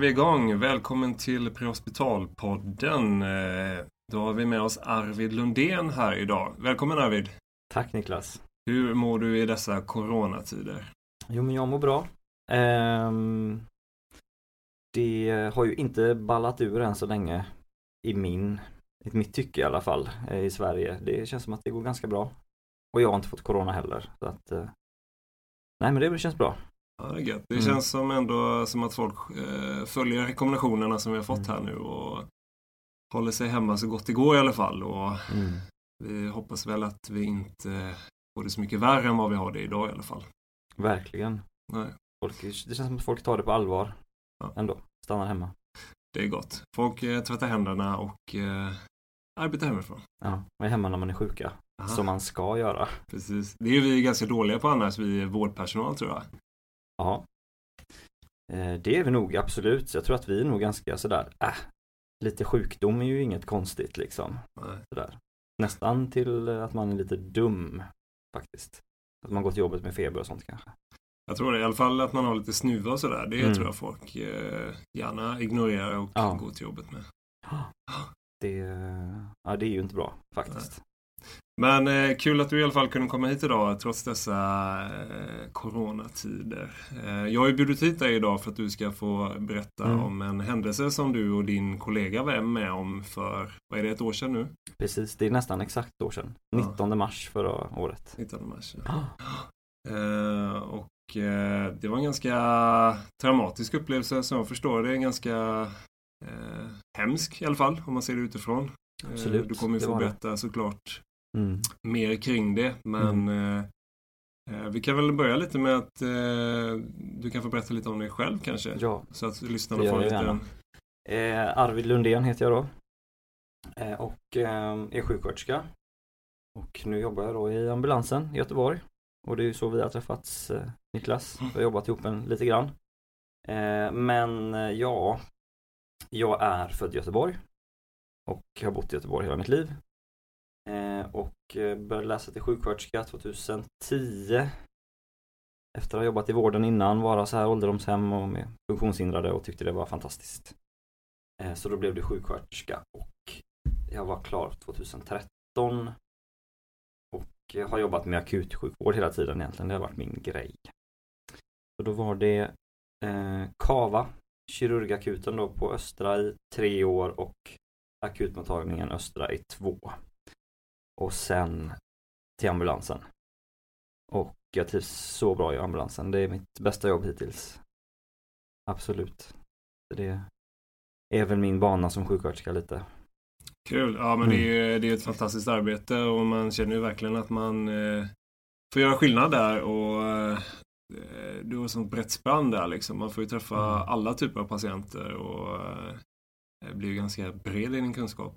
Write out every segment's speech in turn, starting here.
är vi igång. Välkommen till Prehospitalpodden. Eh, Då har vi med oss Arvid Lundén här idag. Välkommen Arvid! Tack Niklas. Hur mår du i dessa coronatider? Jo men jag mår bra. Ehm, det har ju inte ballat ur än så länge i min, i mitt tycke i alla fall, eh, i Sverige. Det känns som att det går ganska bra. Och jag har inte fått corona heller. Så att, eh, nej men det känns bra. Ja, det är gött. Det Mm. känns som ändå som att folk eh, följer rekommendationerna som vi har fått här nu och håller sig hemma så gott det går i alla fall. Och Mm. vi hoppas väl att vi inte får det så mycket värre än vad vi har det idag i alla fall. Verkligen. Nej, Folk, det känns som att folk tar det på allvar. Ja. Ändå. Stannar hemma. det är gott. Folk eh, tvättar händerna och eh, arbetar hemifrån. Ja, och är hemma när man är sjuka. Aha. Som man ska göra. Precis. Det är vi ganska dåliga på annars, vi är vårdpersonal tror jag. Ja. Eh, Det är vi nog absolut. Så jag tror att vi är nog ganska sådär, äh, lite sjukdom är ju inget konstigt liksom. Sådär. Nästan till att man är lite dum faktiskt. Att man går till jobbet med feber och sånt kanske. Jag tror det, i alla fall att man har lite snuva och sådär. Det Mm. tror jag folk eh, gärna ignorerar och Ja. går till jobbet med. Det, ja, det är ju inte bra faktiskt. Men eh, kul att du i alla fall kunde komma hit idag trots dessa eh, coronatider. Eh, jag har ju bjudit hit dig idag för att du ska få berätta Mm. om en händelse som du och din kollega var med om för, vad är det, ett år sedan nu? Precis, det är nästan exakt ett år sedan. Ja. 19 mars förra året. 19 mars. Ah. Eh, och eh, det var en ganska traumatisk upplevelse som jag förstår det. En ganska eh, hemsk i alla fall om man ser det utifrån. Eh, Absolut, du kommer ju få berätta såklart Mm. mer kring det. Men eh, eh, vi kan väl börja lite med att eh, du kan få berätta lite om dig själv kanske. Ja, Så att lyssnarna får gärna. Eh, Arvid Lundén heter jag då. Eh, och eh, är sjuksköterska. Och nu jobbar jag då i ambulansen i Göteborg. Och det är ju så vi har träffats Niklas. Vi har jobbat ihop en lite grann. Men ja, jag är född i Göteborg. Och har bott i Göteborg hela mitt liv. Eh, och eh, började läsa till sjuksköterska 2010. Efter att ha jobbat i vården innan, vara så här ålderdomshem och med funktionshindrade och tyckte det var fantastiskt. Eh, så då blev det sjuksköterska och jag var klar 2013. Och har jobbat med akutsjukvård hela tiden egentligen, det har varit min grej. Så då var det eh, Kava, kirurgakuten då på Östra i tre år och akutmottagningen Östra i två. Och sen till ambulansen. Och jag trivs så bra i ambulansen. Det är mitt bästa jobb hittills. Absolut. Det är väl min bana som sjuksköterska lite. Kul! Ja men det Mm. är, det är ett fantastiskt arbete och man känner ju verkligen att man eh, får göra skillnad där och eh, du har sånt brett spann där liksom. Man får ju träffa Mm. alla typer av patienter och eh, blir ganska bred i din kunskap.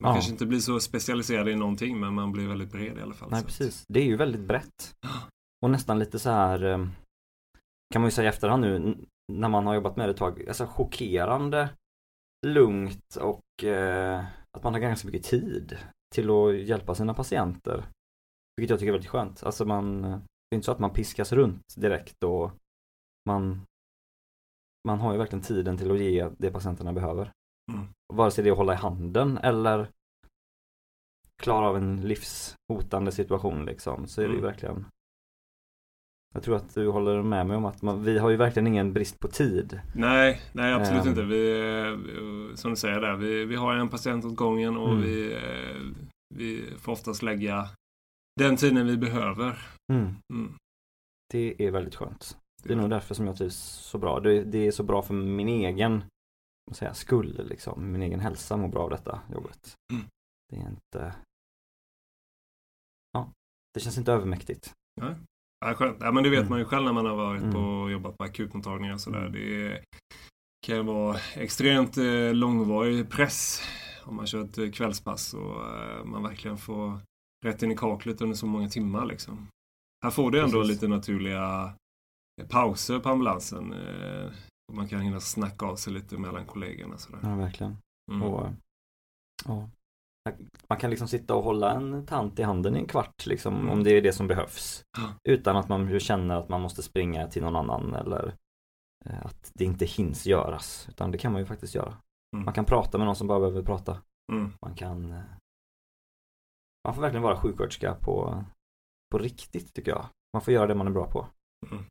Man Ja. kanske inte blir så specialiserad i någonting men man blir väldigt bred i alla fall. Nej precis. Det är ju väldigt brett. Och nästan lite så här eh, kan man ju säga i efterhand nu när man har jobbat med det ett tag, alltså chockerande lugnt och eh, att man har ganska mycket tid till att hjälpa sina patienter. Vilket jag tycker är väldigt skönt. Alltså man, det är inte så att man piskas runt direkt och man man har ju verkligen tiden till att ge det patienterna behöver. Mm. Vare sig det är att hålla i handen eller klara av en livshotande situation liksom så är det ju Mm. verkligen Jag tror att du håller med mig om att man, vi har ju verkligen ingen brist på tid. Nej, nej absolut Ehm. inte. Vi, eh, som du säger där, vi, vi har en patient åt gången och Mm. vi, eh, vi får oftast lägga den tiden vi behöver. Mm. Det är väldigt skönt. Det är nog därför som jag trivs så bra. Det, det är så bra för min egen vad säga, skull liksom. Min egen hälsa mår bra av detta jobbet. Mm. Det är inte Ja, det känns inte övermäktigt. Ja, skönt. Ja, men det vet Mm. man ju själv när man har varit Mm. på och jobbat på akutmottagningar och sådär. Det kan vara extremt eh, långvarig press om man kör ett eh, kvällspass och eh, man verkligen får rätt in i kaklet under så många timmar liksom. Här får du ändå Precis. lite naturliga pauser på ambulansen. Och man kan hinna snacka av sig lite mellan kollegorna. Sådär. Ja, verkligen. Mm. Och, ja. Man kan liksom sitta och hålla en tant i handen i en kvart liksom, Mm. om det är det som behövs. Ja. Utan att man känner att man måste springa till någon annan eller eh, att det inte hinns göras utan det kan man ju faktiskt göra. Mm. Man kan prata med någon som bara behöver prata. Mm. Man kan eh, Man får verkligen vara sjuksköterska på På riktigt tycker jag. Man får göra det man är bra på. Mm.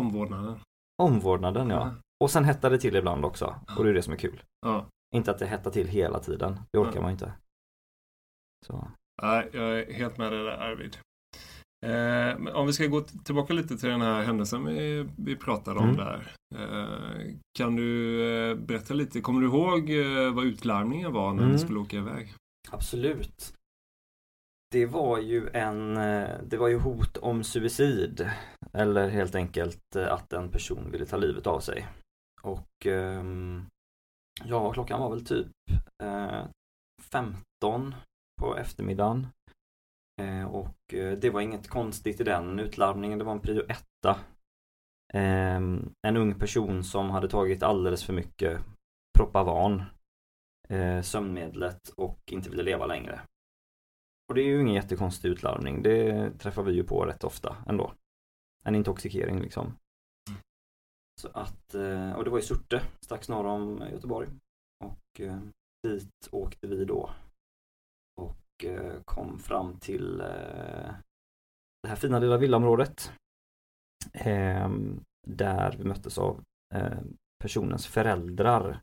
Omvårdnaden. Omvårdnaden ja. Och sen hettar det till ibland också. Och det är det som är kul. Inte att det hettar till hela tiden. Det orkar Ja. man inte. Så. Nej, jag är helt med dig där Arvid. Eh, om vi ska gå tillbaka lite till den här händelsen vi, vi pratade om Mm. där. Eh, kan du eh, berätta lite, kommer du ihåg eh, vad utlarmningen var när Mm. ni skulle åka iväg? Absolut. Det var ju en, eh, det var ju hot om suicid. Eller helt enkelt eh, att en person ville ta livet av sig. Och ehm, ja, klockan var väl typ eh, 15 på eftermiddagen. Och det var inget konstigt i den utlarmningen, det var en prio etta. Ehm, en ung person som hade tagit alldeles för mycket Propavan sömnmedlet och inte ville leva längre. Och det är ju ingen jättekonstig utlarmning. Det träffar vi ju på rätt ofta ändå. En intoxikering liksom. Så att, eh, och det var i Surte, strax norr om Göteborg. Och eh, dit åkte vi då. Och eh, kom fram till det här fina lilla villaområdet. Ehm, där vi möttes av personens föräldrar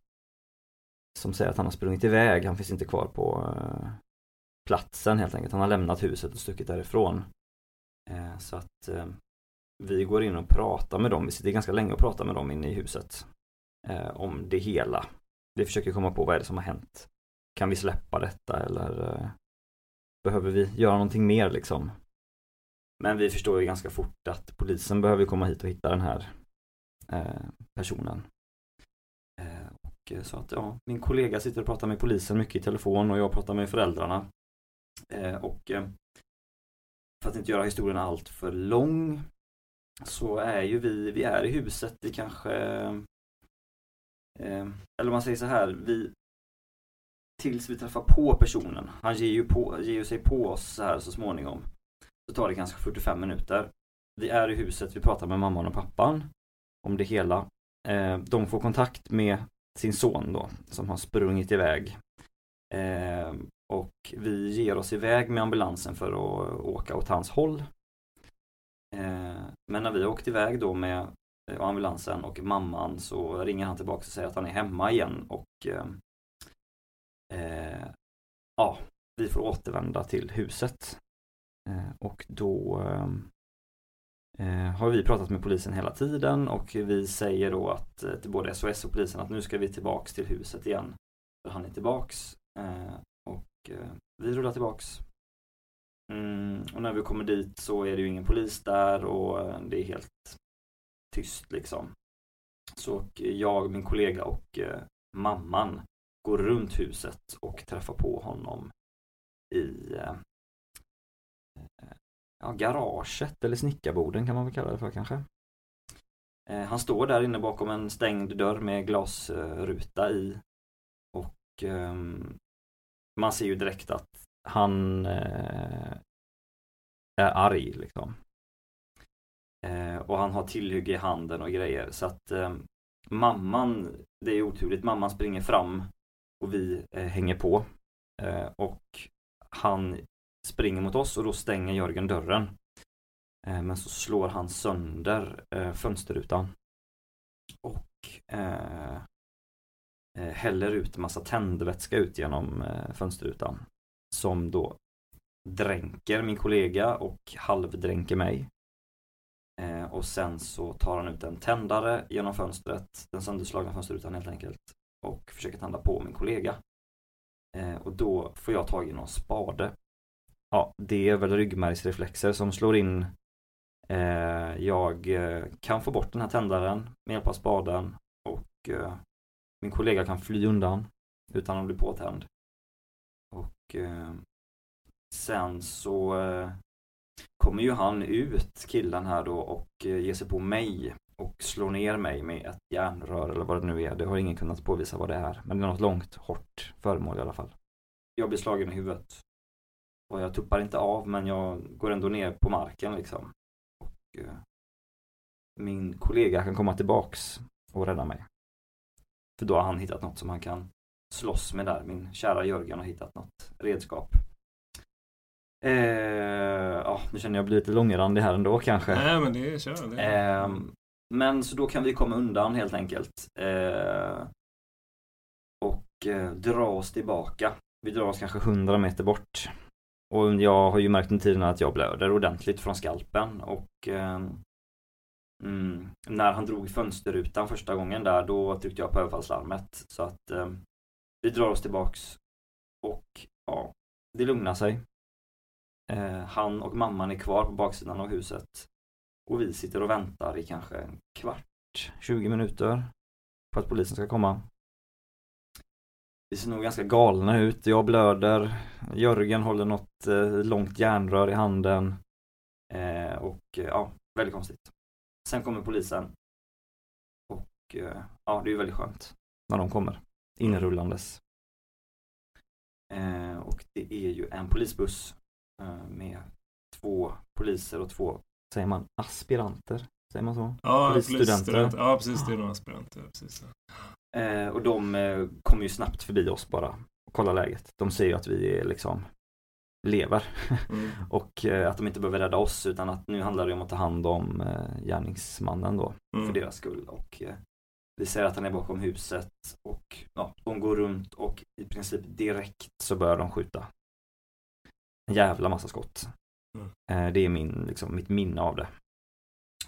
som säger att han har sprungit iväg. Han finns inte kvar på platsen helt enkelt. Han har lämnat huset och stuckit därifrån. Eh, så att eh, vi går in och pratar med dem. Vi sitter ganska länge och pratar med dem inne i huset. Eh, om det hela. Vi försöker komma på vad är det som har hänt. Kan vi släppa detta eller eh, behöver vi göra någonting mer liksom? Men vi förstår ju ganska fort att polisen behöver komma hit och hitta den här eh, personen. Eh, och så att ja, min kollega sitter och pratar med polisen mycket i telefon och jag pratar med föräldrarna. Eh, och eh, för att inte göra historien allt för lång så är ju vi, vi är i huset i kanske eh, eller om man säger så här, vi tills vi träffar på personen, han ger ju, på, ger ju sig på oss så här så småningom. Så tar det kanske 45 minuter. Vi är i huset, vi pratar med mamman och pappan om det hela. Eh, de får kontakt med sin son då, som har sprungit iväg. Eh, och vi ger oss iväg med ambulansen för att åka åt hans håll. Eh, men när vi har åkt iväg då med eh, ambulansen och mamman så ringer han tillbaka och säger att han är hemma igen och eh, eh ja, vi får återvända till huset. Och då eh, har vi pratat med polisen hela tiden och vi säger då att till både SOS och polisen att nu ska vi tillbaks till huset igen. För han är tillbaks och eh, vi rullar tillbaks. Mm, och när vi kommer dit så är det ju ingen polis där och eh, det är helt tyst liksom. Så och jag, min kollega och eh, mamman går runt huset och träffar på honom i eh, eh, ja, garaget eller snickarboden kan man väl kalla det för kanske. Eh, han står där inne bakom en stängd dörr med glasruta i och ehm, man ser ju direkt att han eh, är arg liksom. Eh, och han har tillhygge i handen och grejer så att eh, mamman, det är oturligt, mamman springer fram och vi eh, hänger på. Eh, och han springer mot oss och då stänger Jörgen dörren. Eh, men så slår han sönder eh, fönsterrutan. Och eh, Eh, häller ut massa tändvätska ut genom eh, fönsterrutan. Som då dränker min kollega och halvdränker mig. Eh, och sen så tar han ut en tändare genom fönstret, den sönderslagna fönsterrutan helt enkelt. Och försöker tända på min kollega. Eh, och då får jag tag i någon spade. Ja, det är väl ryggmärgsreflexer som slår in. Eh, jag eh, kan få bort den här tändaren med hjälp av spaden och eh, min kollega kan fly undan utan att bli påtänd. Och eh, sen så eh, kommer ju han ut, killen här då, och eh, ger sig på mig och slår ner mig med ett järnrör eller vad det nu är. Det har ingen kunnat påvisa vad det är. Men det är något långt, hårt föremål i alla fall. Jag blir slagen i huvudet. Och jag tuppar inte av men jag går ändå ner på marken liksom. Och, eh, min kollega kan komma tillbaks och rädda mig. För då har han hittat något som han kan slåss med där. Min kära Jörgen har hittat något redskap. Eh, ja, nu känner jag blir lite långrandig här ändå kanske. Nej men det kör. Det är... Eh, men så då kan vi komma undan helt enkelt. Eh, och eh, dra oss tillbaka. Vi drar oss kanske 100 meter bort. Och jag har ju märkt med tiden att jag blöder ordentligt från skalpen och eh, mm, när han drog fönsterrutan första gången där då tryckte jag på överfallslarmet. Så att eh, vi drar oss tillbaks och ja, det lugnar sig. Eh, han och mamman är kvar på baksidan av huset. Och vi sitter och väntar i kanske en kvart, 20 minuter på att polisen ska komma. Vi ser nog ganska galna ut. Jag blöder. Jörgen håller något eh, långt järnrör i handen. Eh, och ja, väldigt konstigt. Sen kommer polisen. Och eh, ja, det är ju väldigt skönt när de kommer inrullandes. Eh, och det är ju en polisbuss eh, med två poliser och två, säger man aspiranter? Säger man så? Ja, polisstudenter. Ja, precis. Det är några aspiranter. Precis. Eh, och de eh, kommer ju snabbt förbi oss bara och kollar läget. De ser ju att vi är liksom lever Mm. och eh, att de inte behöver rädda oss utan att nu handlar det om att ta hand om eh, gärningsmannen då för Mm. deras skull och eh, vi ser att han är bakom huset och ja, de går runt och i princip direkt så börjar de skjuta. En jävla massa skott. Mm. Det är min, liksom, mitt minne av det.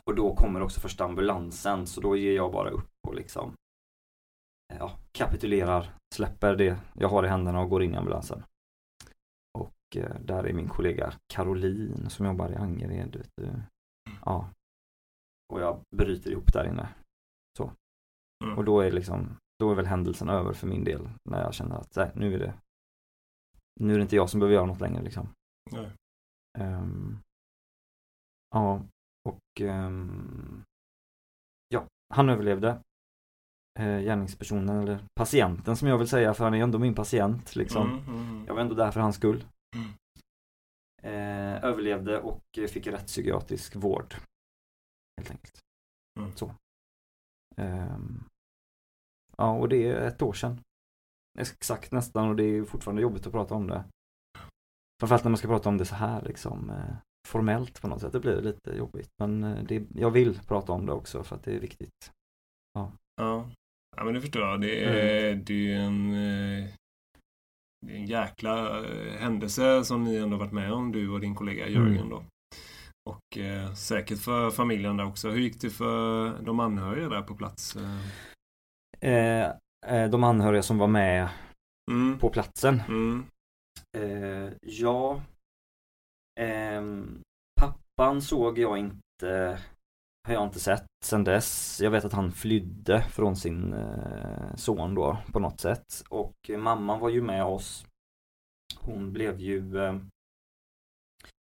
Och då kommer också första ambulansen så då ger jag bara upp och liksom ja, kapitulerar, släpper det jag har i händerna och går in i ambulansen. Och eh, där är min kollega Caroline som jobbar i Angered. Vet du. Ja. Och jag bryter ihop där inne. Så. Mm. Och då är liksom, då är väl händelsen över för min del. När jag känner att nej, nu är det Nu är det inte jag som behöver göra något längre liksom. Nej. Ehm, ja, och ehm, ja, han överlevde. Uh, gärningspersonen eller patienten som jag vill säga för han är ändå min patient liksom. Mm, mm, Jag var ändå där för hans skull. Mm. Eh, överlevde och fick rättspsykiatrisk vård. Helt enkelt. Mm. Så. Ehm, ja, och det är ett år sedan. Exakt nästan och det är fortfarande jobbigt att prata om det. Framförallt när man ska prata om det så här liksom eh, formellt på något sätt. Det blir lite jobbigt. Men eh, det, jag vill prata om det också för att det är viktigt. Ja. ja, men det förstår jag. Det är, det är en, eh, det är en jäkla eh, händelse som ni ändå varit med om, du och din kollega Jörgen Mm. då. Och eh, säkert för familjen där också. Hur gick det för de anhöriga där på plats? Eh, Eh, eh, de anhöriga som var med Mm, på platsen. mm, Eh, ja. Ehm, pappan såg jag inte. Har jag inte sett sen dess. Jag vet att han flydde från sin eh, son då på något sätt. Och mamman var ju med oss. Hon blev ju Och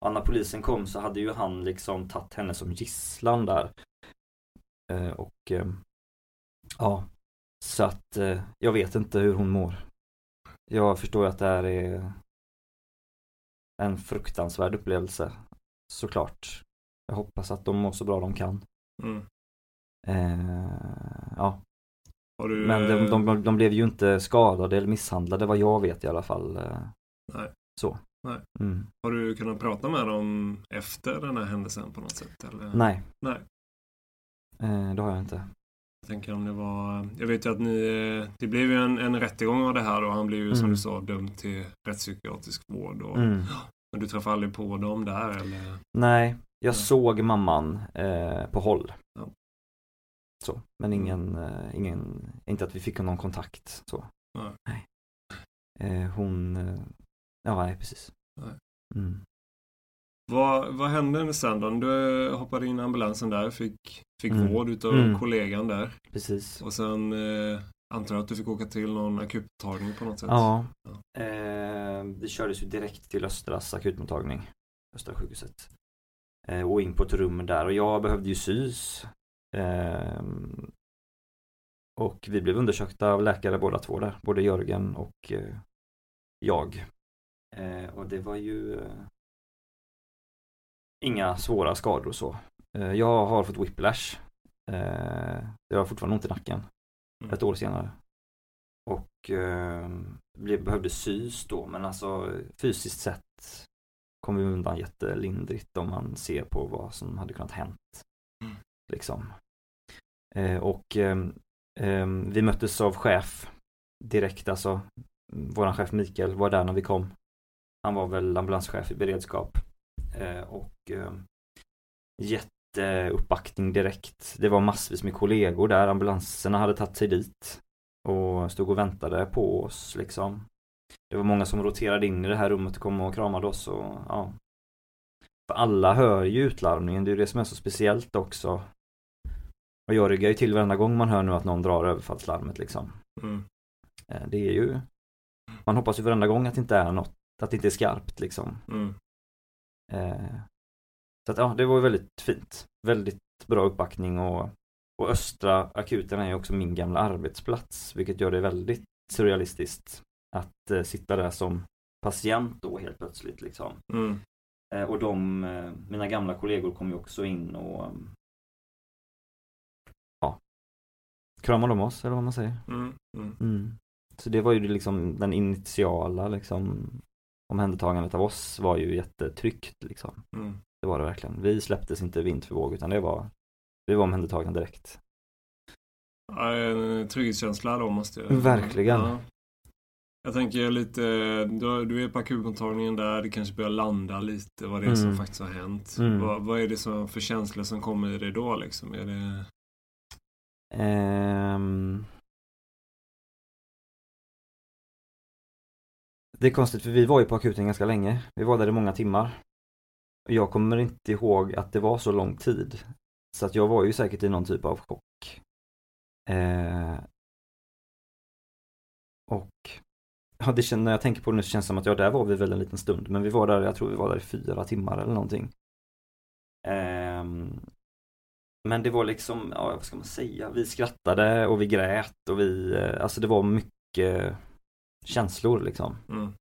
ja, när polisen kom så hade ju han liksom tagit henne som gisslan där. Eh, och ja, så att jag vet inte hur hon mår. Jag förstår att det här är en fruktansvärd upplevelse. Såklart. Jag hoppas att de mår så bra de kan. mm. Eh, ja, du, men de, eh, de, de blev ju inte skadade eller misshandlade vad jag vet i alla fall. eh, Nej. Så. Nej. Mm. Har du kunnat prata med dem efter den här händelsen på något sätt? Eller? Nej, Nej. eh, det har jag inte. Jag tänker om det var... Jag vet ju att ni... eh, Det blev ju en, en rättegång av det här och han blev ju som Mm. du sa dömd till rättspsykiatrisk vård. Och, Mm. Men du träffade aldrig på dem där eller? Nej, jag Nej. såg mamman eh, på håll. Ja. Så, men ingen, eh, ingen, inte att vi fick någon kontakt så. Nej. Eh, hon, eh, ja nej precis. Nej. Mm. Vad, vad hände sen då? Du hoppade in i ambulansen där, fick, fick Mm. vård utav Mm. kollegan där. Precis. Och sen eh, antar jag att du fick åka till någon akuttagning på något sätt? Ja. Ja. Eh, vi kördes ju direkt till Östras akutmottagning. Östra sjukhuset. Eh, och in på ett rum där och jag behövde ju sys. Ehm, och vi blev undersökta av läkare båda två där. Både Jörgen och eh, jag. Eh, och det var ju inga svåra skador och så. Jag har fått whiplash. Jag har fortfarande ont i nacken. Mm. Ett år senare. Och eh, blev- behövde sys då men alltså fysiskt sett kom vi undan jättelindrigt om man ser på vad som hade kunnat hänt. Mm. Liksom. Eh, och ehm, vi möttes av chef direkt alltså. Våran chef Mikael var där när vi kom. Han var väl ambulanschef i beredskap. Eh, och eh, jätteuppbackning direkt. Det var massvis med kollegor där. Ambulanserna hade tagit sig dit. Och stod och väntade på oss liksom. Det var många som roterade in i det här rummet och kom och kramade oss och ja. För alla hör ju utlarmningen, det är ju det som är så speciellt också. Och jag ryggar ju till varenda gång man hör nu att någon drar överfallslarmet liksom. Mm. Eh, Det är ju Man hoppas ju varenda gång att det inte är något, att det inte är skarpt liksom. Mm. Eh, Så att ja, det var ju väldigt fint. Väldigt bra uppbackning och och Östra akuten är ju också min gamla arbetsplats vilket gör det väldigt surrealistiskt att eh, sitta där som patient då helt plötsligt liksom. Mm. Eh, och de, eh, mina gamla kollegor kom ju också in och mm, ja, kramade om oss eller vad man säger. Mm. Mm. Mm. Så det var ju liksom den initiala liksom omhändertagandet av oss var ju jättetryggt liksom. Mm. Det var det verkligen. Vi släpptes inte vind för våg utan det var vi var omhändertagna direkt. Ja, en trygghetskänsla då måste jag... Verkligen. Ja. Jag tänker lite, du, är på akutmottagningen där, det kanske börjar landa lite vad det är som Mm. faktiskt har hänt. Mm. Vad, vad är det som, för känslor som kommer i dig då liksom? Är det... Ehm... Det är konstigt för vi var ju på akuten ganska länge. Vi var där i många timmar. Jag kommer inte ihåg att det var så lång tid. Så att jag var ju säkert i någon typ av chock. Eh... Och ja, det känns, när jag tänker på det nu så känns det som att ja, där var vi väl en liten stund. Men vi var där, jag tror vi var där i fyra timmar eller någonting. Ehm... Men det var liksom, ja vad ska man säga, vi skrattade och vi grät och vi, eh, alltså det var mycket känslor liksom. Mm.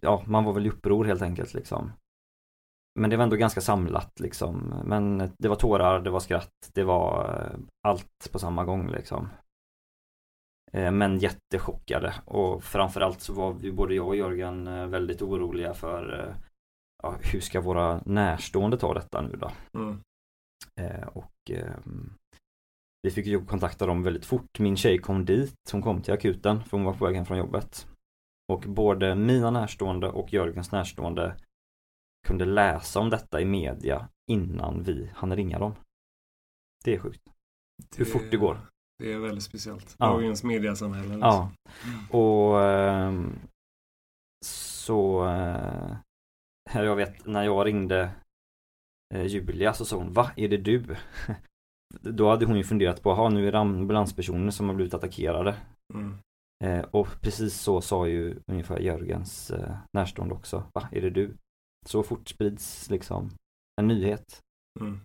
Ja, man var väl i uppror helt enkelt liksom. Men det var ändå ganska samlat liksom. Men det var tårar, det var skratt, det var eh, allt på samma gång liksom. Eh, Men jättechockade och framförallt så var vi, både jag och Jörgen eh, väldigt oroliga för eh, ja, hur ska våra närstående ta detta nu då? Mm. Och ehm, vi fick ju kontakta dem väldigt fort. Min tjej kom dit, hon kom till akuten för hon var på väg hem från jobbet. Och både mina närstående och Jörgens närstående kunde läsa om detta i media innan vi hann ringa dem. Det är sjukt. Hur fort det går. Det är väldigt speciellt. Ja. Dagens mediasamhälle. Liksom. Ja. Och ehm, så eh, jag vet när jag ringde eh, Julia så sa hon Va, är det du? Då hade hon ju funderat på, ha nu är det ambulanspersoner som har blivit attackerade. Mm. Eh, och precis så sa ju ungefär Jörgens eh, närstående också. Va, är det du? Så fort sprids liksom en nyhet. Mm.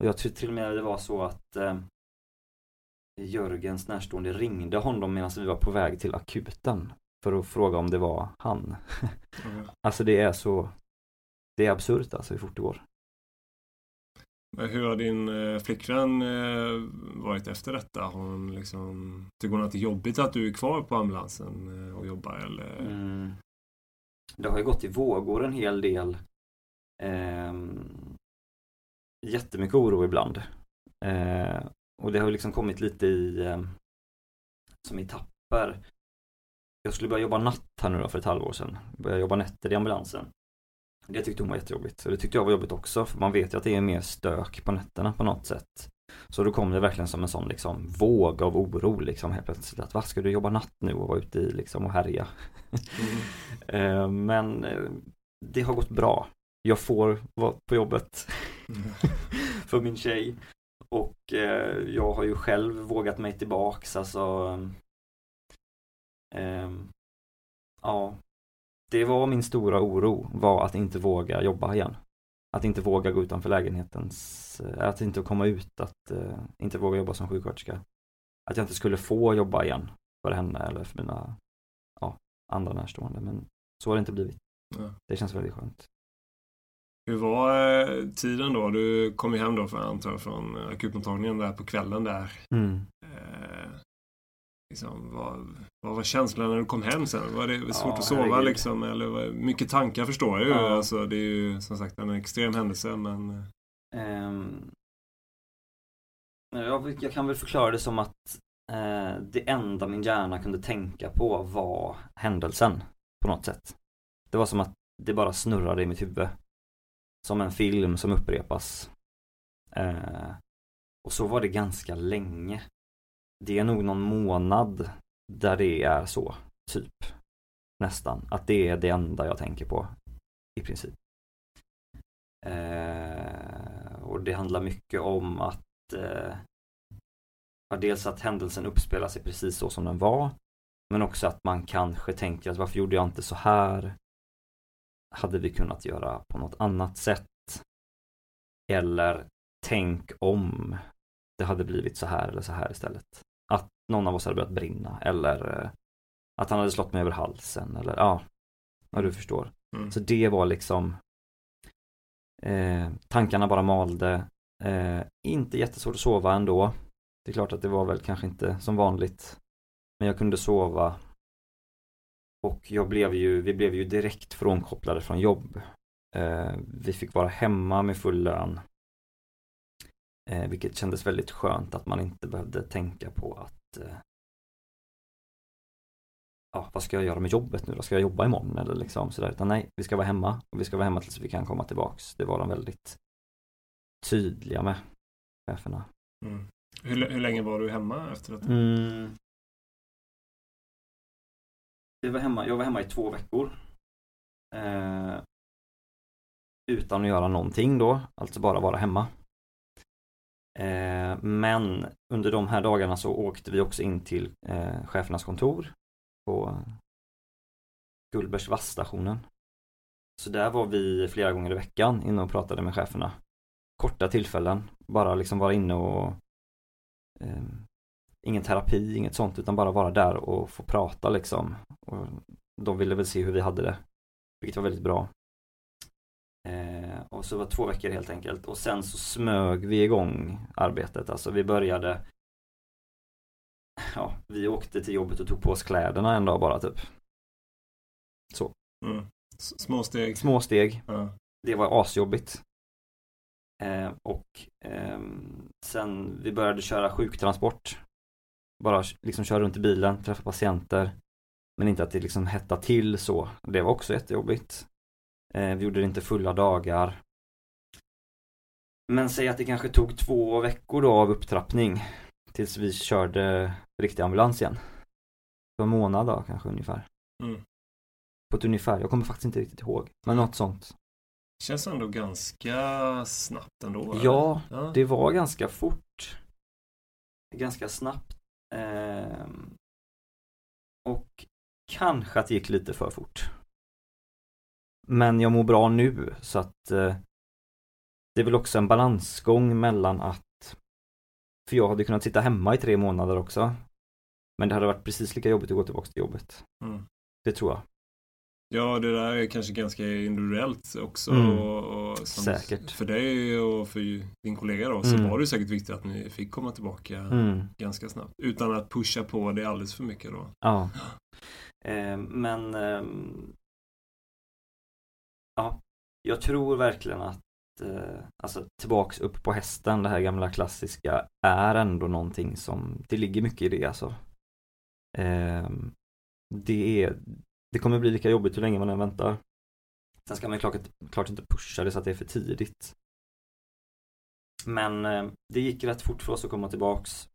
Och jag tror till och med det var så att eh, Jörgens närstående ringde honom medan vi var på väg till akuten för att fråga om det var han. Okej. Alltså det är så Det är absurt alltså hur fort det går. Hur har din eh, flickvän eh, varit efter detta? Har hon liksom... Tycker hon att det är jobbigt att du är kvar på ambulansen eh, och jobbar eller? Mm. Det har ju gått i vågor en hel del. Jättemycket oro ibland. Eh, och det har liksom kommit lite i eh, som i tapper. Jag skulle börja jobba natt här nu då för ett halvår sedan. Börja jobba nätter i ambulansen. Det tyckte hon var jättejobbigt. Och det tyckte jag var jobbigt också. För man vet ju att det är mer stök på nätterna på något sätt. Så då kom det verkligen som en sån liksom våg av oro liksom helt plötsligt. Att vad ska du jobba natt nu och vara ute i liksom och härja? Mm. Eh, Men eh, det har gått bra. Jag får vara på jobbet. för min tjej. Och eh, jag har ju själv vågat mig tillbaks alltså. ehm, ja. Det var min stora oro var att inte våga jobba igen. Att inte våga gå utanför lägenhetens, eh, att inte komma ut, att eh, inte våga jobba som sjuksköterska. Att jag inte skulle få jobba igen för henne eller för mina ja, andra närstående. Men så har det inte blivit. Ja. Det känns väldigt skönt. Hur var eh, tiden då? Du kom ju hem då för antar från akutmottagningen där på kvällen där. Mm. Eh, liksom, vad, vad var känslan när du kom hem sen? Var det svårt ja, att sova herregud. liksom? Eller var, mycket tankar förstår jag ju. Ja. Alltså, det är ju som sagt en extrem händelse men... Um, jag, jag kan väl förklara det som att eh, det enda min hjärna kunde tänka på var händelsen på något sätt. Det var som att det bara snurrade i mitt huvud. Som en film som upprepas. Eh, och så var det ganska länge. Det är nog någon månad där det är så, typ. Nästan. Att det är det enda jag tänker på. I princip. Eh, och det handlar mycket om att eh, dels att händelsen uppspelar sig precis så som den var. Men också att man kanske tänker att varför gjorde jag inte så här? Hade vi kunnat göra på något annat sätt? Eller tänk om det hade blivit så här eller så här istället. Att någon av oss hade börjat brinna eller eh, att han hade slått mig över halsen eller ja, ja du förstår. Mm. Så det var liksom eh, tankarna bara malde. Eh, inte jättesvårt att sova ändå. Det är klart att det var väl kanske inte som vanligt. Men jag kunde sova. Och jag blev ju, vi blev ju direkt frånkopplade från jobb. Eh, vi fick vara hemma med full lön. Eh, vilket kändes väldigt skönt att man inte behövde tänka på att eh, ja, vad ska jag göra med jobbet nu då? Ska jag jobba imorgon eller liksom sådär? Utan nej, vi ska vara hemma och vi ska vara hemma tills vi kan komma tillbaks. Det var de väldigt tydliga med, cheferna. Mm. Hur, hur länge var du hemma efter detta? Mm. Jag, var hemma, jag var hemma i två veckor. Eh, utan att göra någonting då, alltså bara vara hemma. Eh, men under de här dagarna så åkte vi också in till eh, chefernas kontor på Gullbergs vassstationen. Så där var vi flera gånger i veckan inne och pratade med cheferna. Korta tillfällen, bara liksom vara inne och eh, ingen terapi, inget sånt utan bara vara där och få prata liksom. Och de ville väl se hur vi hade det, vilket var väldigt bra. Eh, och så var det två veckor helt enkelt och sen så smög vi igång arbetet, alltså vi började Ja, vi åkte till jobbet och tog på oss kläderna en dag bara typ. Så. Mm. Små steg. Små steg. Ja. Det var asjobbigt. Eh, och eh, sen vi började köra sjuktransport. Bara liksom köra runt i bilen, träffa patienter. Men inte att det liksom hettade till så. Det var också jättejobbigt. Eh, vi gjorde det inte fulla dagar. Men säg att det kanske tog två veckor då av upptrappning. Tills vi körde riktig ambulans igen. På en månad då kanske ungefär. Mm. På ett ungefär, jag kommer faktiskt inte riktigt ihåg. Men något sånt. Känns ändå ganska snabbt ändå. Ja, ja, det var ganska fort. Ganska snabbt. Eh, och kanske att det gick lite för fort. Men jag mår bra nu så att eh, det är väl också en balansgång mellan att för jag hade kunnat sitta hemma i tre månader också. Men det hade varit precis lika jobbigt att gå tillbaka till jobbet. Mm. Det tror jag. Ja, det där är kanske ganska individuellt också. Mm. Och, och säkert. För dig och för din kollega då, så mm. var det säkert viktigt att ni fick komma tillbaka mm. ganska snabbt. Utan att pusha på det alldeles för mycket då. Ja. Eh, men eh, Ja, jag tror verkligen att eh, alltså tillbaks upp på hästen, det här gamla klassiska, är ändå någonting som, det ligger mycket i det alltså. Eh, det är det kommer bli lika jobbigt hur länge man än väntar. Sen ska man klart, klart inte pusha det så att det är för tidigt. Men eh, det gick rätt fort för oss att komma tillbaks.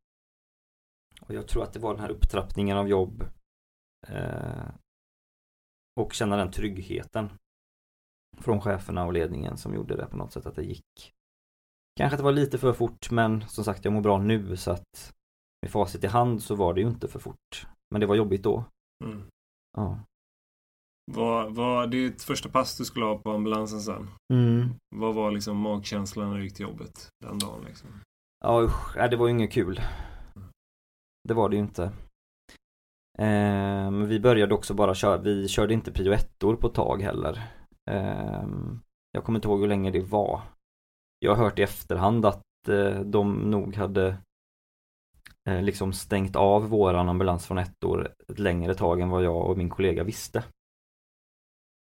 Och jag tror att det var den här upptrappningen av jobb eh, och känna den tryggheten från cheferna och ledningen som gjorde det på något sätt att det gick. Kanske att det var lite för fort men som sagt jag mår bra nu så att med facit i hand så var det ju inte för fort. Men det var jobbigt då. Mm. Ja. Vad var ditt första pass du skulle ha på ambulansen sen? Mm. Vad var liksom magkänslan när du gick till jobbet den dagen? Liksom? Ja usch, det var ju inget kul. Det var det ju inte. Eh, men vi började också bara köra, vi körde inte prio ettor på ett tag heller. Eh, Jag kommer inte ihåg hur länge det var. Jag har hört i efterhand att eh, de nog hade eh, liksom stängt av våran ambulans från ett år ett längre tag än vad jag och min kollega visste.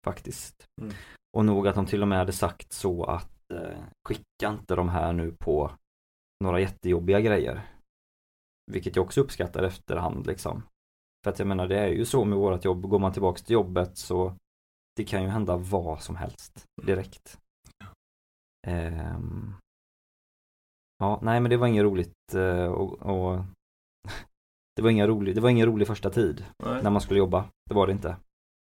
Faktiskt. Mm. Och nog att de till och med hade sagt så att eh, skicka inte de här nu på några jättejobbiga grejer. Vilket jag också uppskattar efterhand liksom. För att jag menar det är ju så med vårat jobb, går man tillbaks till jobbet så det kan ju hända vad som helst direkt. Ehm. Ja, nej men det var inget roligt eh, och, och det var ingen rolig, det var ingen rolig första tid Nej. när man skulle jobba. Det var det inte.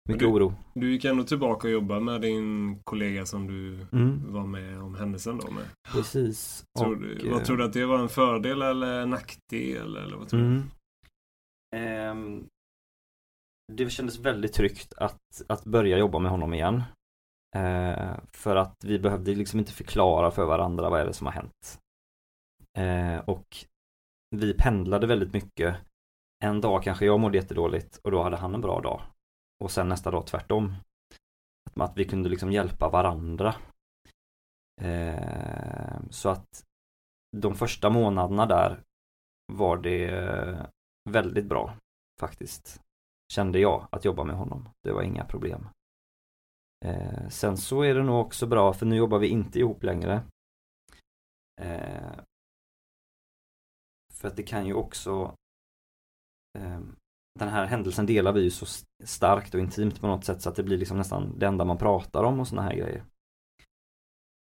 Mycket du- oro. Du gick ändå tillbaka och jobbade med din kollega som du Mm, var med om händelsen då med. precis. Tror Och, du, vad tror du att det var en fördel eller nackdel? Eller vad tror du? Mm. Ehm, det kändes väldigt tryggt att, att börja jobba med honom igen. Eh, för att vi behövde liksom inte förklara för varandra vad är det som har hänt. Eh, och vi pendlade väldigt mycket. En dag kanske jag mådde jättedåligt och då hade han en bra dag. Och sen nästa dag tvärtom. Att, vi kunde liksom hjälpa varandra. Eh, så att de första månaderna där var det eh, väldigt bra faktiskt. Kände jag att jobba med honom. Det var inga problem. Eh, sen så är det nog också bra för nu jobbar vi inte ihop längre. Eh, för att det kan ju också eh, den här händelsen delar vi ju så starkt och intimt på något sätt så att det blir liksom nästan det enda man pratar om och såna här grejer.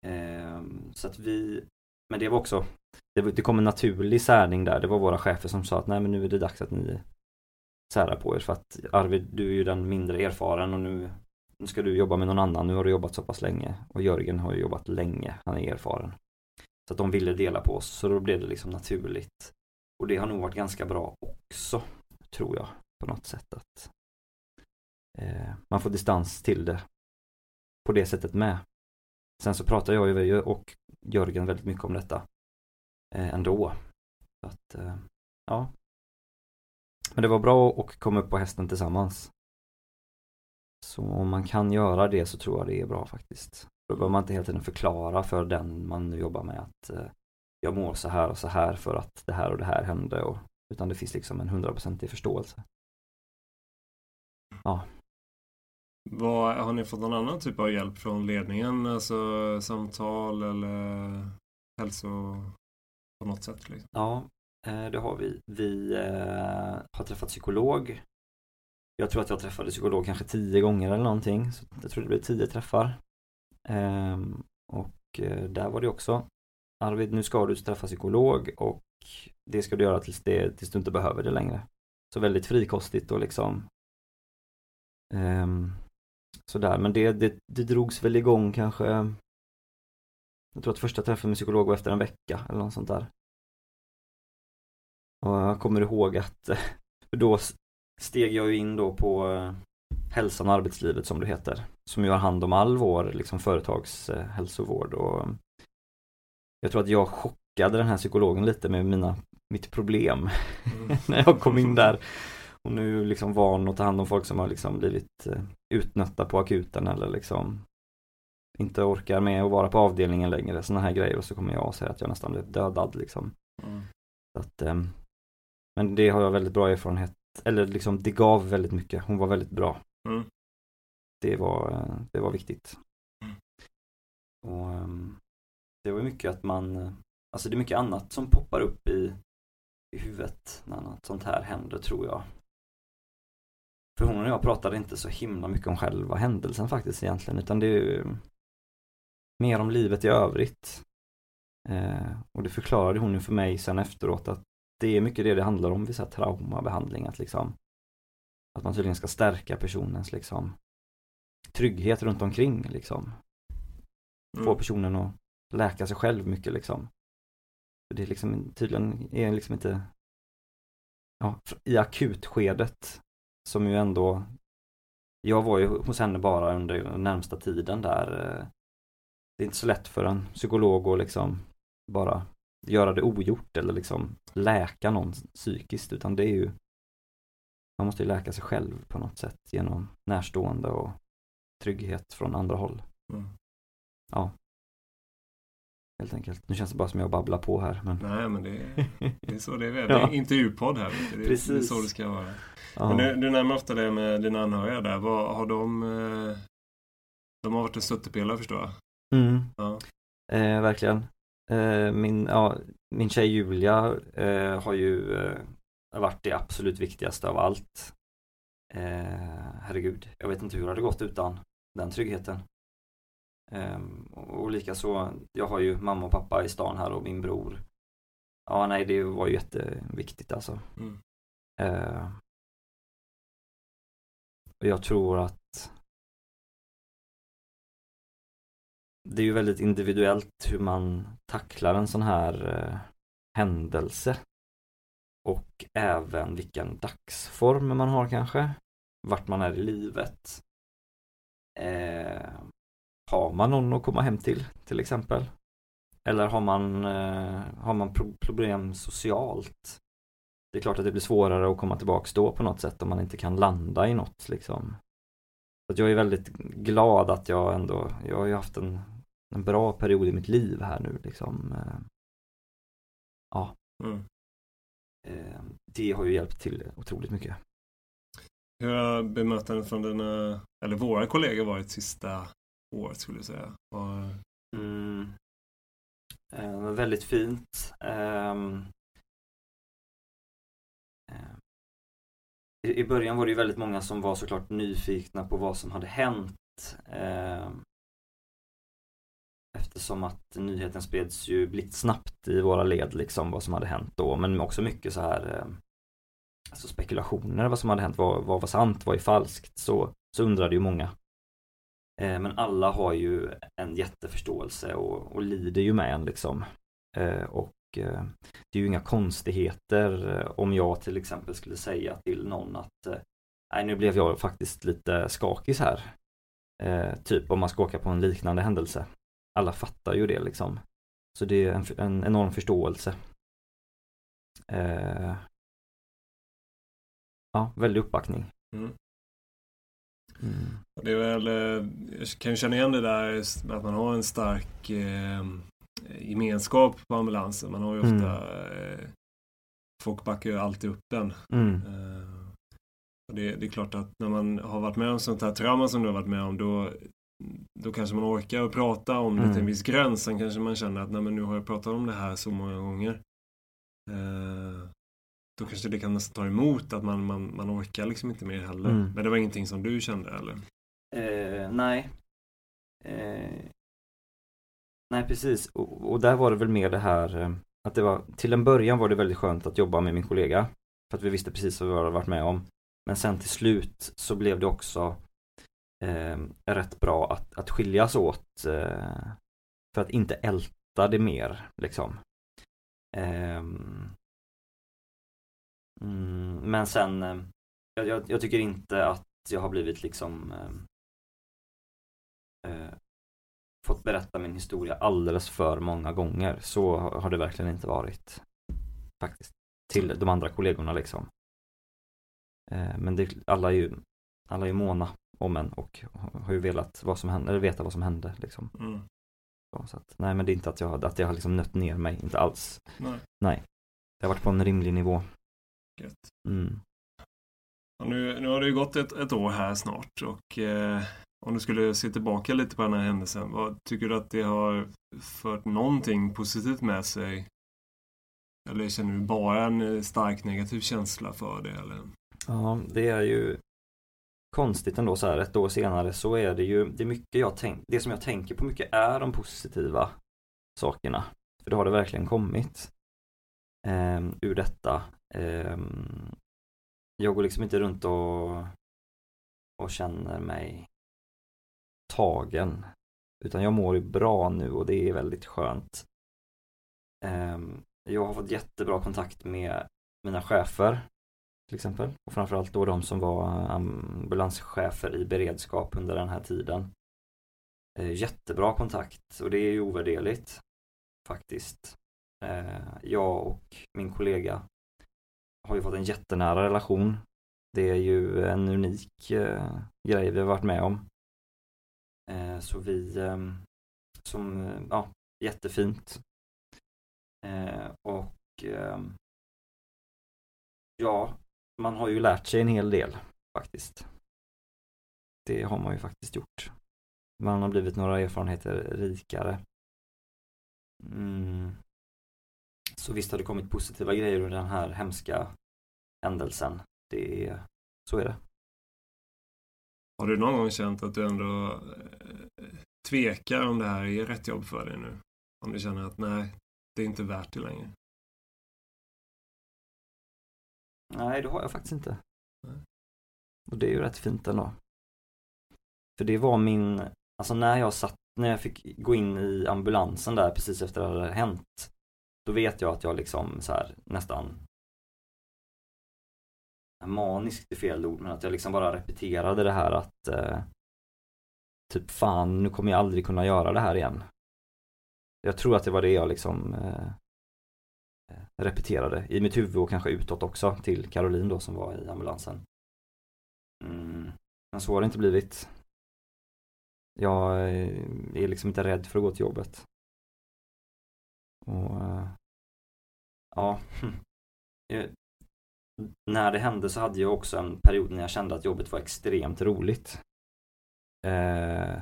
Eh, så att vi Men det var också det, det kom en naturlig särning där. Det var våra chefer som sa att nej men nu är det dags att ni särar på er för att Arvid du är ju den mindre erfaren och nu, nu ska du jobba med någon annan. Nu har du jobbat så pass länge och Jörgen har ju jobbat länge. Han är erfaren. Så att de ville dela på oss så då blev det liksom naturligt. Och det har nog varit ganska bra också tror jag på något sätt att eh, man får distans till det på det sättet med. Sen så pratar jag ju och Jörgen väldigt mycket om detta eh, ändå. Så att, eh, ja. Men det var bra att komma upp på hästen tillsammans. Så om man kan göra det så tror jag det är bra faktiskt. Då behöver man inte hela tiden förklara för den man nu jobbar med att eh, jag mår så här och så här för att det här och det här hände. Och, utan det finns liksom en hundraprocentig förståelse. Vad, har ni fått någon annan typ av hjälp från ledningen? Alltså samtal eller hälso... På något sätt liksom? Ja, eh, det har vi. Vi eh, har träffat psykolog. Jag tror att jag träffade psykolog kanske tio gånger eller någonting. Så jag tror det blev tio träffar. Ehm, och eh, där var det också Arvid, nu ska du träffa psykolog och det ska du göra tills, det, tills du inte behöver det längre. Så väldigt frikostigt och liksom ehm, Sådär, men det, det, det drogs väl igång kanske Jag tror att första träffen med psykolog var efter en vecka eller något sånt där. Och jag kommer ihåg att då steg jag ju in då på eh, Hälsan och arbetslivet som det heter. Som ju har hand om all vår liksom, företagshälsovård och jag tror att jag chockade den här psykologen lite med mina, mitt problem Mm. när jag kom in där. Hon är ju liksom van att ta hand om folk som har liksom blivit eh, utnötta på akuten eller liksom inte orkar med att vara på avdelningen längre, sådana här grejer och så kommer jag och säger att jag nästan blev dödad liksom. Mm. Att, ehm, men det har jag väldigt bra erfarenhet, eller liksom det gav väldigt mycket, hon var väldigt bra. Mm. Det var, eh, det var viktigt. Mm. Och ehm, det var mycket att man, alltså det är mycket annat som poppar upp i, i huvudet när något sånt här händer tror jag. För hon och jag pratade inte så himla mycket om själva händelsen faktiskt egentligen utan det är ju mer om livet i övrigt. Eh, och det förklarade hon ju för mig sen efteråt att det är mycket det det handlar om vid så här traumabehandling att liksom att man tydligen ska stärka personens liksom trygghet runt omkring liksom. Få Mm. personen att läka sig själv mycket liksom. För det är liksom tydligen är liksom inte ja, i akutskedet som ju ändå jag var ju hos henne bara under den närmsta tiden där eh, det är inte så lätt för en psykolog att liksom bara göra det ogjort eller liksom läka någon psykiskt utan det är ju man måste ju läka sig själv på något sätt genom närstående och trygghet från andra håll. Mm. ja. Helt enkelt. Nu känns det bara som jag babblar på här. Men... Nej men det är, det är så det är. Det är intervjupodd här. Det är, Precis. det är så det ska vara. Ja. Men du, du nämner ofta det med dina anhöriga där. Vad har de eh, De har varit en stöttepelare förstår jag? Mm. Ja. Eh, verkligen. Eh, min, ja, min tjej Julia eh, har ju eh, varit det absolut viktigaste av allt. Eh, herregud, jag vet inte hur det hade gått utan den tryggheten. Um, och likaså, jag har ju mamma och pappa i stan här och min bror. Ja, nej, det var ju jätteviktigt alltså. Mm. Uh, och jag tror att det är ju väldigt individuellt hur man tacklar en sån här uh, händelse. Och även vilken dagsform man har kanske. Vart man är i livet. Eh, har man någon att komma hem till till exempel? Eller har man, eh, har man problem socialt? Det är klart att det blir svårare att komma tillbaks då på något sätt om man inte kan landa i något liksom. Så jag är väldigt glad att jag ändå, jag har ju haft en, en bra period i mitt liv här nu liksom. Eh, ja. Mm. Eh, det har ju hjälpt till otroligt mycket. Hur har bemötandet från dina, eller våra kollegor varit sista året skulle jag säga? Och... Mm. Eh, väldigt fint. Eh, I början var det ju väldigt många som var såklart nyfikna på vad som hade hänt. Eh, eftersom att nyheten spreds ju blixtsnabbt i våra led liksom vad som hade hänt då men också mycket så här ehm, Alltså spekulationer vad som hade hänt, vad, vad var sant, vad är falskt så, så undrade ju många Eh, men alla har ju en jätteförståelse och, och lider ju med en liksom. Eh, och eh, det är ju inga konstigheter om jag till exempel skulle säga till någon att Nej nu blev jag faktiskt lite skakig här. typ om man ska åka på en liknande händelse. Alla fattar ju det liksom. Så det är en, en enorm förståelse. ja, väldig uppbackning. Mm. Mm. Det är väl, eh, jag kan ju känna igen det där att man har en stark eh, gemenskap på ambulansen. Man har ju ofta mm. eh, Folk backar ju alltid upp en. Mm. Eh, det, det, är klart att när man har varit med om sånt här trauma som du har varit med om då då kanske man orkar prata om det till en mm. viss gräns. Sen kanske man känner att nej men nu har jag pratat om det här så många gånger. Då kanske det kan nästan ta emot att man, man, man orkar liksom inte mer heller. Mm. Men det var ingenting som du kände eller? Eh, nej. Eh, nej precis och, och, där var det väl mer det här eh, att det var till en början var det väldigt skönt att jobba med min kollega. För att vi visste precis vad vi hade varit med om. Men sen till slut så blev det också eh, rätt bra att, att skiljas åt. Eh, för att inte älta det mer liksom. Um, Mm, men sen, eh, jag, jag, jag, tycker inte att jag har blivit liksom eh, eh, fått berätta min historia alldeles för många gånger. Så har det verkligen inte varit. Faktiskt. Till de andra kollegorna liksom. Eh, men det, alla är ju alla är måna om en och har ju velat vad som hände, eller veta vad som hände liksom. Mm. Så, så att, nej men det är inte att jag, att jag har liksom nött ner mig, inte alls. Nej. nej. Det har varit på en rimlig nivå. Gött. Mm. nu, nu har det ju gått ett, ett år här snart och eh, om du skulle se tillbaka lite på den här händelsen, vad tycker du att det har fört någonting positivt med sig? Eller känner du bara en eh, stark negativ känsla för det? Eller? Ja, det är ju konstigt ändå så här ett år senare så är det ju det mycket jag tänk, det som jag tänker på mycket är de positiva sakerna. För det har det verkligen kommit eh, ur detta. Ehm, jag går liksom inte runt och, och känner mig tagen. Utan jag mår ju bra nu och det är väldigt skönt. Ehm, jag har fått jättebra kontakt med mina chefer till exempel. Och framförallt då de som var ambulanschefer i beredskap under den här tiden. Eh, jättebra kontakt och det är ju ovärderligt faktiskt. Eh, jag och min kollega har ju fått en jättenära relation. Det är ju en unik eh, grej vi har varit med om. Eh, så vi, eh, som, eh, ja, jättefint. Eh, och eh, ja, man har ju lärt sig en hel del faktiskt. Det har man ju faktiskt gjort. Man har blivit några erfarenheter rikare. Mm. Så visst har det kommit positiva grejer ur den här hemska händelsen. Det är, så är det. Har du någon gång känt att du ändå eh, tvekar om det här är rätt jobb för dig nu? Om du känner att nej, det är inte värt det längre? Nej, det har jag faktiskt inte. Och det är ju rätt fint ändå. För det var min, alltså när jag satt, när jag fick gå in i ambulansen där precis efter det hade hänt. Då vet jag att jag liksom så här nästan maniskt är fel ord, men att jag liksom bara repeterade det här att eh, typ fan, nu kommer jag aldrig kunna göra det här igen. Jag tror att det var det jag liksom eh, repeterade i mitt huvud och kanske utåt också till Caroline då som var i ambulansen. Mm. Men så har det inte blivit. Jag eh, är liksom inte rädd för att gå till jobbet. Och eh, ja, eh, när det hände så hade jag också en period när jag kände att jobbet var extremt roligt. Eh,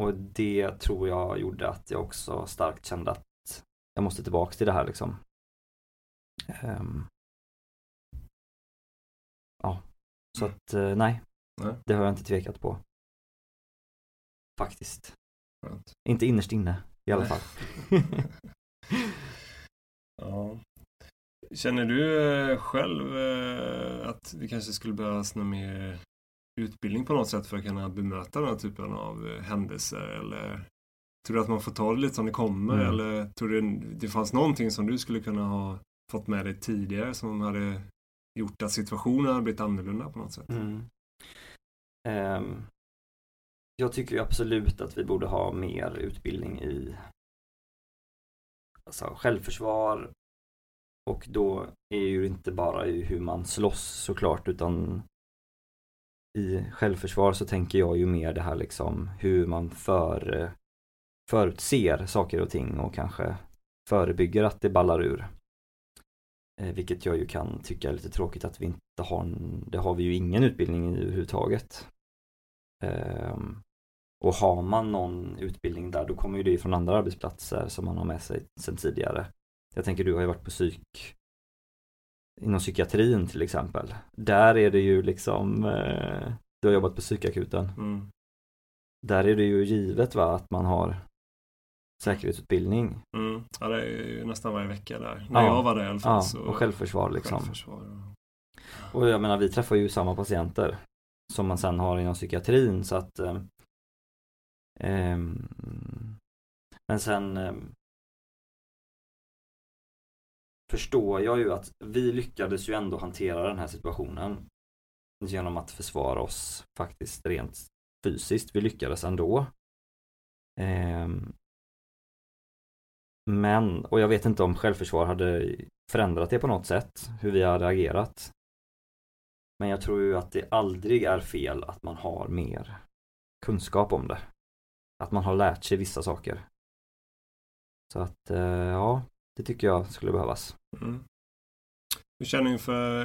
och det tror jag gjorde att jag också starkt kände att jag måste tillbaks till det här liksom. Um, ja, så att uh, nej, Nej. det har jag inte tvekat på. Faktiskt. Skönt. Inte innerst inne i alla fall. Ja. Känner du eh, själv eh, att det kanske skulle behövas någon mer utbildning på något sätt för att kunna bemöta den här typen av eh, händelser? Eller tror du att man får ta det lite som det kommer? Mm. Eller tror du det fanns någonting som du skulle kunna ha fått med dig tidigare som hade gjort att situationen hade blivit annorlunda på något sätt? Mm. Ehm, jag tycker ju absolut att vi borde ha mer utbildning i alltså, självförsvar och då är ju inte bara i hur man slåss såklart utan i självförsvar så tänker jag ju mer det här liksom hur man för, förutser saker och ting och kanske förebygger att det ballar ur. Eh, vilket jag ju kan tycka är lite tråkigt att vi inte har, det har vi ju ingen utbildning i överhuvudtaget. Ehm, och har man någon utbildning där då kommer ju det från andra arbetsplatser som man har med sig sedan tidigare. Jag tänker du har ju varit på psyk inom psykiatrin till exempel. Där är det ju liksom eh, du har jobbat på psykakuten. Mm. Där är det ju givet va att man har säkerhetsutbildning. Mm. Ja, det är ju nästan varje vecka där. När Ja. jag var där i alla fall. Ja, så och självförsvar liksom. självförsvar. Och jag menar vi träffar ju samma patienter som man sen har inom psykiatrin så att eh, Ehm, men sen ehm, Förstår jag ju att vi lyckades ju ändå hantera den här situationen Genom att försvara oss faktiskt rent fysiskt. Vi lyckades ändå. Ehm, men, och jag vet inte om självförsvar hade förändrat det på något sätt, hur vi hade agerat. Men jag tror ju att det aldrig är fel att man har mer kunskap om det. Att man har lärt sig vissa saker. Så att, eh, ja, det tycker jag skulle behövas. Mm. Hur känner du inför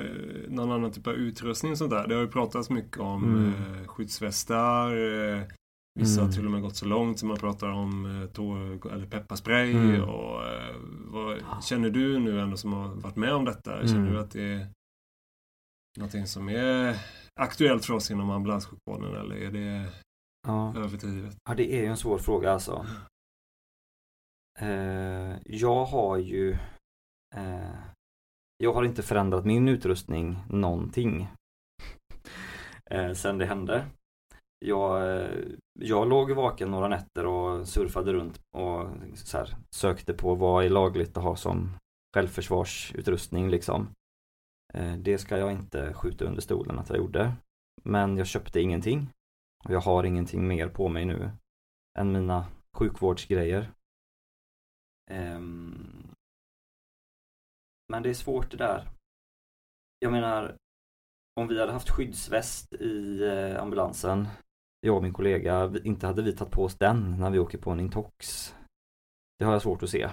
eh, någon annan typ av utrustning och sånt där? Det har ju pratats mycket om Mm. eh, skyddsvästar. Vissa har Mm. till och med gått så långt som man pratar om tår, eller pepparspray. Mm. Och, vad, känner du nu ändå som har varit med om detta? Känner Mm. du att det är någonting som är aktuellt för oss inom ambulanssjukvården eller är det Ja. överdrivet? Ja, det är ju en svår fråga alltså. Eh, jag har ju eh, Jag har inte förändrat min utrustning någonting eh, sen det hände. Jag, eh, jag låg vaken några nätter och surfade runt och här, sökte på vad är lagligt att ha som självförsvarsutrustning liksom. Eh, det ska jag inte skjuta under stolen att jag gjorde. Men jag köpte ingenting. Och jag har ingenting mer på mig nu än mina sjukvårdsgrejer. Um, men det är svårt det där. Jag menar, om vi hade haft skyddsväst i eh, ambulansen jag och min kollega, inte hade vi tagit på oss den när vi åker på en intox. Det har jag svårt att se.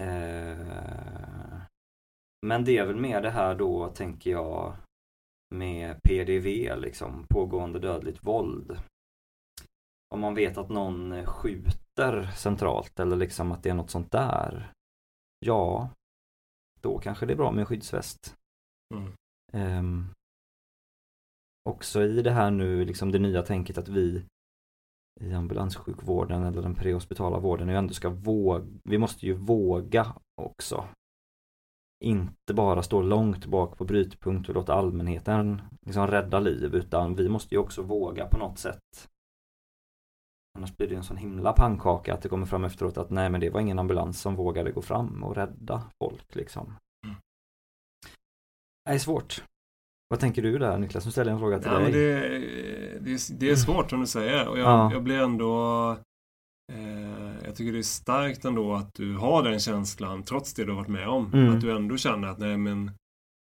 Uh, men det är väl mer det här då, tänker jag, med PDV, liksom, pågående dödligt våld. Om man vet att någon skjuter centralt eller liksom att det är något sånt där. Ja, då kanske det är bra med skyddsväst. Mm. Um, också i det här nu, liksom det nya tänket att vi i ambulanssjukvården eller den prehospitala vården ändå ska våga, vi måste ju våga också. Inte bara stå långt bak på brytpunkt och låta allmänheten liksom rädda liv utan vi måste ju också våga på något sätt. Annars blir det en sån himla pannkaka att det kommer fram efteråt att nej men det var ingen ambulans som vågade gå fram och rädda folk liksom. Mm. Det är svårt. Vad tänker du där Niklas? Nu ställer jag en fråga till ja, dig. Men det, det, det är svårt som du säger och jag, ja. jag blir ändå Jag tycker det är starkt ändå att du har den känslan trots det du har varit med om. Mm. Att du ändå känner att nej men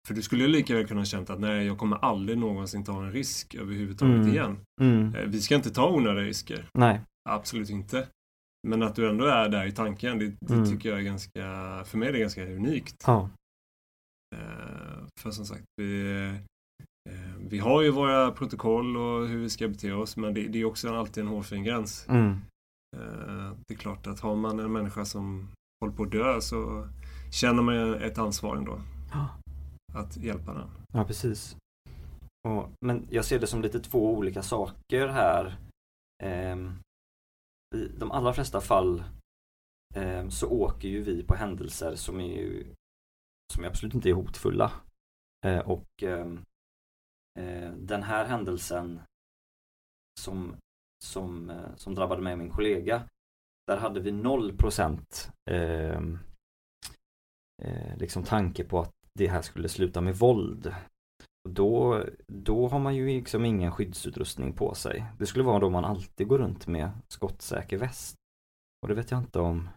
För du skulle lika väl kunna känna att nej jag kommer aldrig någonsin ta en risk överhuvudtaget mm. igen. Mm. Eh, vi ska inte ta onödiga risker. Nej. Absolut inte. Men att du ändå är där i tanken, det, det mm. tycker jag är ganska, för mig är det ganska unikt. Ja. Eh, för som sagt, vi, eh, vi har ju våra protokoll och hur vi ska bete oss men det, det är också alltid en hårfin gräns. Mm. Eh, det är klart att har man en människa som håller på att dö så känner man ett ansvar ändå. Ja. Att hjälpa den. Ja, precis. Och, men jag ser det som lite två olika saker här. Eh, I de allra flesta fall eh, så åker ju vi på händelser som är som absolut inte är hotfulla. Eh, och ehm, eh, den här händelsen som, som, eh, som drabbade mig och min kollega, där hade vi 0% ehm, eh, liksom tanke på att det här skulle sluta med våld. Då, då har man ju liksom ingen skyddsutrustning på sig. Det skulle vara då man alltid går runt med skottsäker väst. Och det vet jag inte om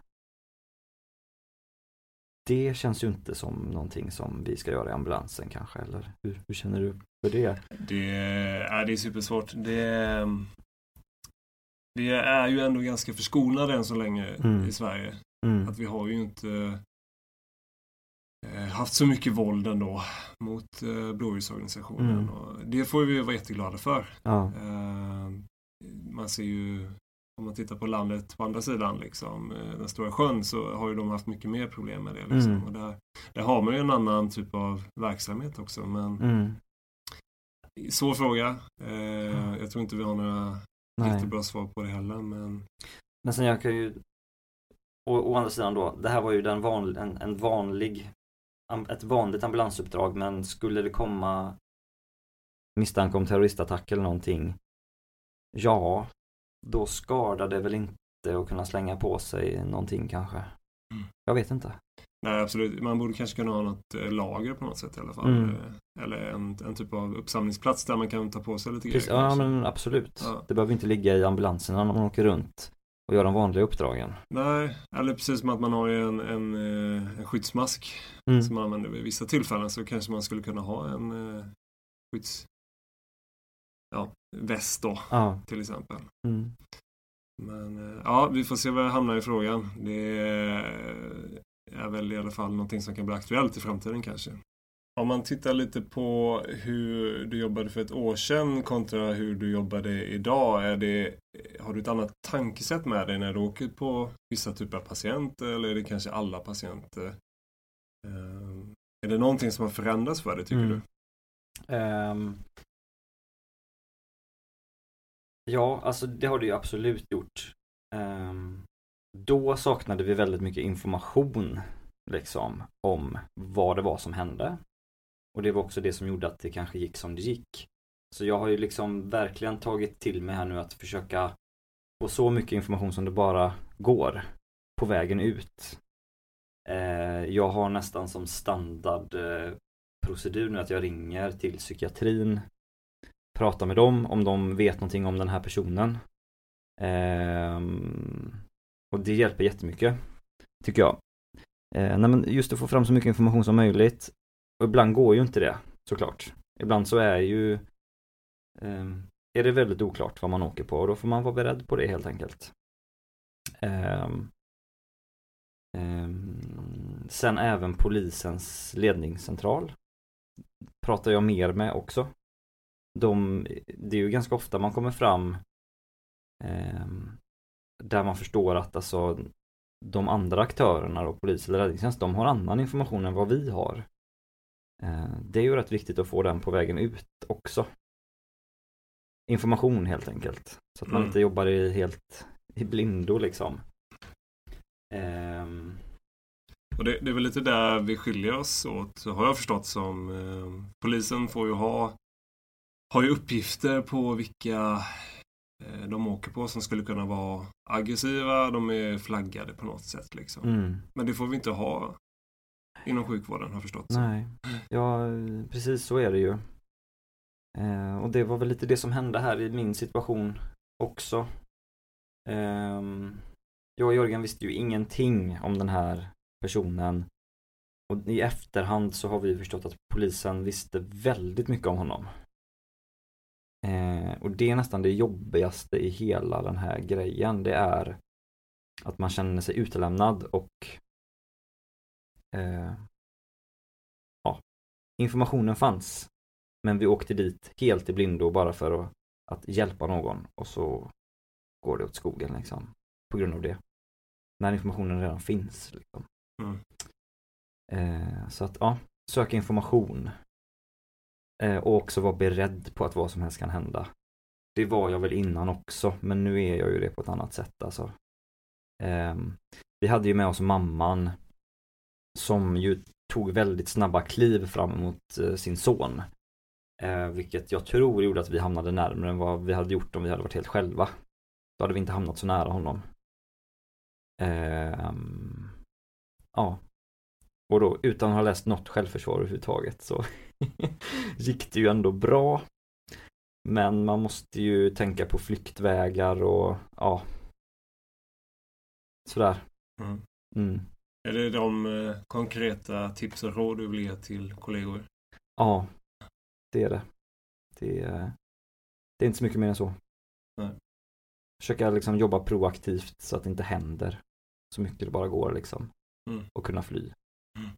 det känns ju inte som någonting som vi ska göra i ambulansen kanske, eller hur, hur känner du för det? Det är, det är supersvårt. Det, vi är ju ändå ganska förskonade än så länge mm. i Sverige. Mm. Att vi har ju inte eh, haft så mycket våld ändå mot eh, blåljusorganisationen. Mm. det får vi vara jätteglada för. Ja. Eh, man ser ju om man tittar på landet på andra sidan, liksom, eh, den stora sjön, så har ju de haft mycket mer problem med det. Liksom. Mm. Och där, där har man ju en annan typ av verksamhet också. Men mm. Svår fråga. Eh, jag tror inte vi har några Nej. riktigt bra svar på det heller. Men, men sen jag kan ju Å, å andra sidan då, det här var ju den van, en, en vanlig ett vanligt ambulansuppdrag men skulle det komma misstanke om terroristattack eller någonting Ja, då skadar det väl inte att kunna slänga på sig någonting kanske. Mm. Jag vet inte. Nej, absolut. Man borde kanske kunna ha något eh, lager på något sätt i alla fall. Mm. Eh, eller en, en typ av uppsamlingsplats där man kan ta på sig lite Precis, grejer. Ja, men absolut. Ja. Det behöver inte ligga i ambulansen när man åker runt och gör de vanliga uppdragen. Nej, eller precis som att man har en, en, eh, en skyddsmask mm. som man använder vid vissa tillfällen så kanske man skulle kunna ha en skydds ja, väst då, ja. till exempel. Mm. Men ja, vi får se var jag hamnar i frågan. Det är väl i alla fall någonting som kan bli aktuellt i framtiden kanske. Om man tittar lite på hur du jobbade för ett år sedan kontra hur du jobbade idag. Är det, har du ett annat tankesätt med dig när du åker på vissa typer av patienter eller är det kanske alla patienter? Eh, är det någonting som har förändrats för dig tycker mm. du? Um, Ja, alltså det har det ju absolut gjort. Um, då saknade vi väldigt mycket information liksom om vad det var som hände. Och det var också det som gjorde att det kanske gick som det gick. Så jag har ju liksom verkligen tagit till mig här nu att försöka få så mycket information som det bara går på vägen ut. Eh, jag har nästan som standardprocedur eh, nu att jag ringer till psykiatrin pratar med dem om de vet någonting om den här personen. Ehm, och det hjälper jättemycket, tycker jag. Eh, nej, men just att få fram så mycket information som möjligt. Och ibland går ju inte det, såklart. Ibland så är ju eh, är det väldigt oklart vad man åker på och då får man vara beredd på det helt enkelt. Eh, sen även polisens ledningscentral pratar jag mer med också. De, det är ju ganska ofta man kommer fram ehm, där man förstår att alltså de andra aktörerna då, polis eller räddningstjänst, de har annan information än vad vi har. Uh, det är ju rätt viktigt att få den på vägen ut också information helt enkelt. Så att man mm. inte jobbar i helt i blindo liksom. Um... Och det, det, är väl lite där vi skiljer oss åt, har jag förstått som. Eh, polisen får ju ha, har ju uppgifter på vilka eh, de åker på som skulle kunna vara aggressiva, de är flaggade på något sätt liksom. Mm. Men det får vi inte ha inom sjukvården har jag förstått. Nej, ja precis så är det ju. Eh, och det var väl lite det som hände här i min situation också. Eh, jag och Jörgen visste ju ingenting om den här personen. Och i efterhand så har vi förstått att polisen visste väldigt mycket om honom. Eh, och det är nästan det jobbigaste i hela den här grejen. Det är att man känner sig utelämnad och eh, ja, informationen fanns men vi åkte dit helt i blindo bara för att, att hjälpa någon och så går det åt skogen liksom. På grund av det. När informationen redan finns. Liksom. Mm. Eh, så att ja, söka information. Eh, och också vara beredd på att vad som helst kan hända. Det var jag väl innan också, men nu är jag ju det på ett annat sätt alltså. Ehm, vi hade ju med oss mamman som ju tog väldigt snabba kliv fram mot eh, sin son. Eh, vilket jag tror gjorde att vi hamnade närmare än vad vi hade gjort om vi hade varit helt själva. Då hade vi inte hamnat så nära honom. Ehm, ja. Och då utan att ha läst något självförsvar överhuvudtaget så gick det ju ändå bra. Men man måste ju tänka på flyktvägar och ja. Sådär. Mm. Mm. Är det de eh, konkreta tips och råd du vill ge till kollegor? Ja, det är det. Det är, det är inte så mycket mer än så. Nej. Försöka liksom jobba proaktivt så att det inte händer så mycket det bara går liksom. Mm. Och kunna fly. Mm.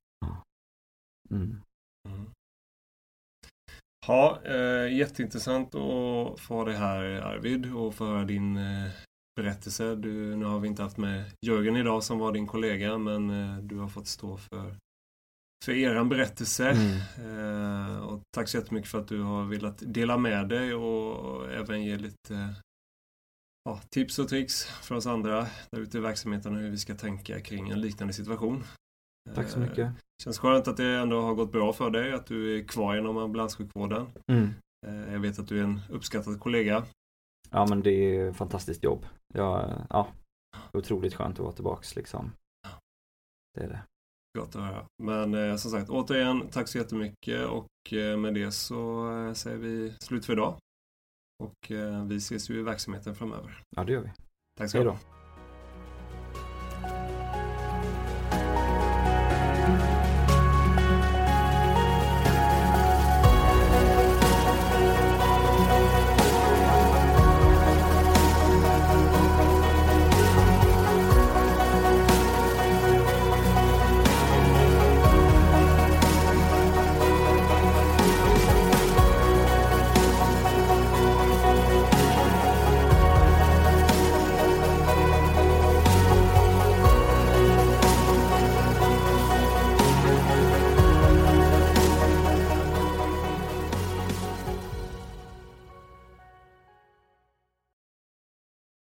Mm. mm. Ja, eh, jätteintressant att få ha dig här Arvid och få höra din eh, berättelse. Du, nu har vi inte haft med Jörgen idag som var din kollega men eh, du har fått stå för för eran berättelse. Mm. Eh, och tack så jättemycket för att du har velat dela med dig och även ge lite ja, tips och tricks för oss andra där ute i verksamheten hur vi ska tänka kring en liknande situation. Tack så mycket. Eh, känns skönt att det ändå har gått bra för dig, att du är kvar inom ambulanssjukvården. Mm. Eh, jag vet att du är en uppskattad kollega. Ja men det är fantastiskt jobb. Ja, ja, otroligt skönt att vara tillbaks liksom. Det är det. Gott att höra. Men eh, som sagt, återigen, tack så jättemycket och eh, med det så eh, säger vi slut för idag. Och eh, vi ses ju i verksamheten framöver. Ja, det gör vi. Tack så mycket.